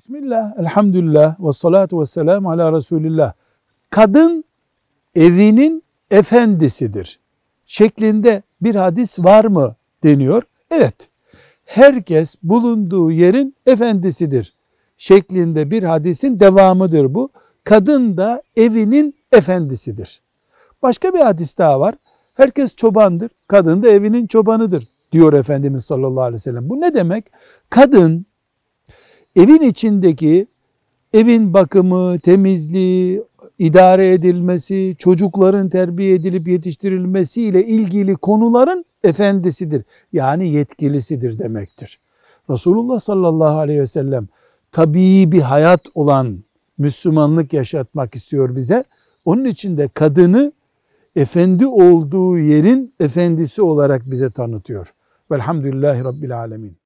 Bismillah, elhamdülillah ve salatu ve selamu ala Resulillah. Kadın evinin efendisidir. Şeklinde bir hadis var mı deniyor. Evet, herkes bulunduğu yerin efendisidir. Şeklinde bir hadisin devamıdır bu. Kadın da evinin efendisidir. Başka bir hadis daha var. Herkes çobandır, kadın da evinin çobanıdır diyor Efendimiz sallallahu aleyhi ve sellem. Bu ne demek? Kadın evin içindeki evin bakımı, temizliği, idare edilmesi, çocukların terbiye edilip yetiştirilmesiyle ilgili konuların efendisidir. Yani yetkilisidir demektir. Resulullah sallallahu aleyhi ve sellem tabii bir hayat olan Müslümanlık yaşatmak istiyor bize. Onun için de kadını efendi olduğu yerin efendisi olarak bize tanıtıyor. Velhamdülillahi Rabbil Alemin.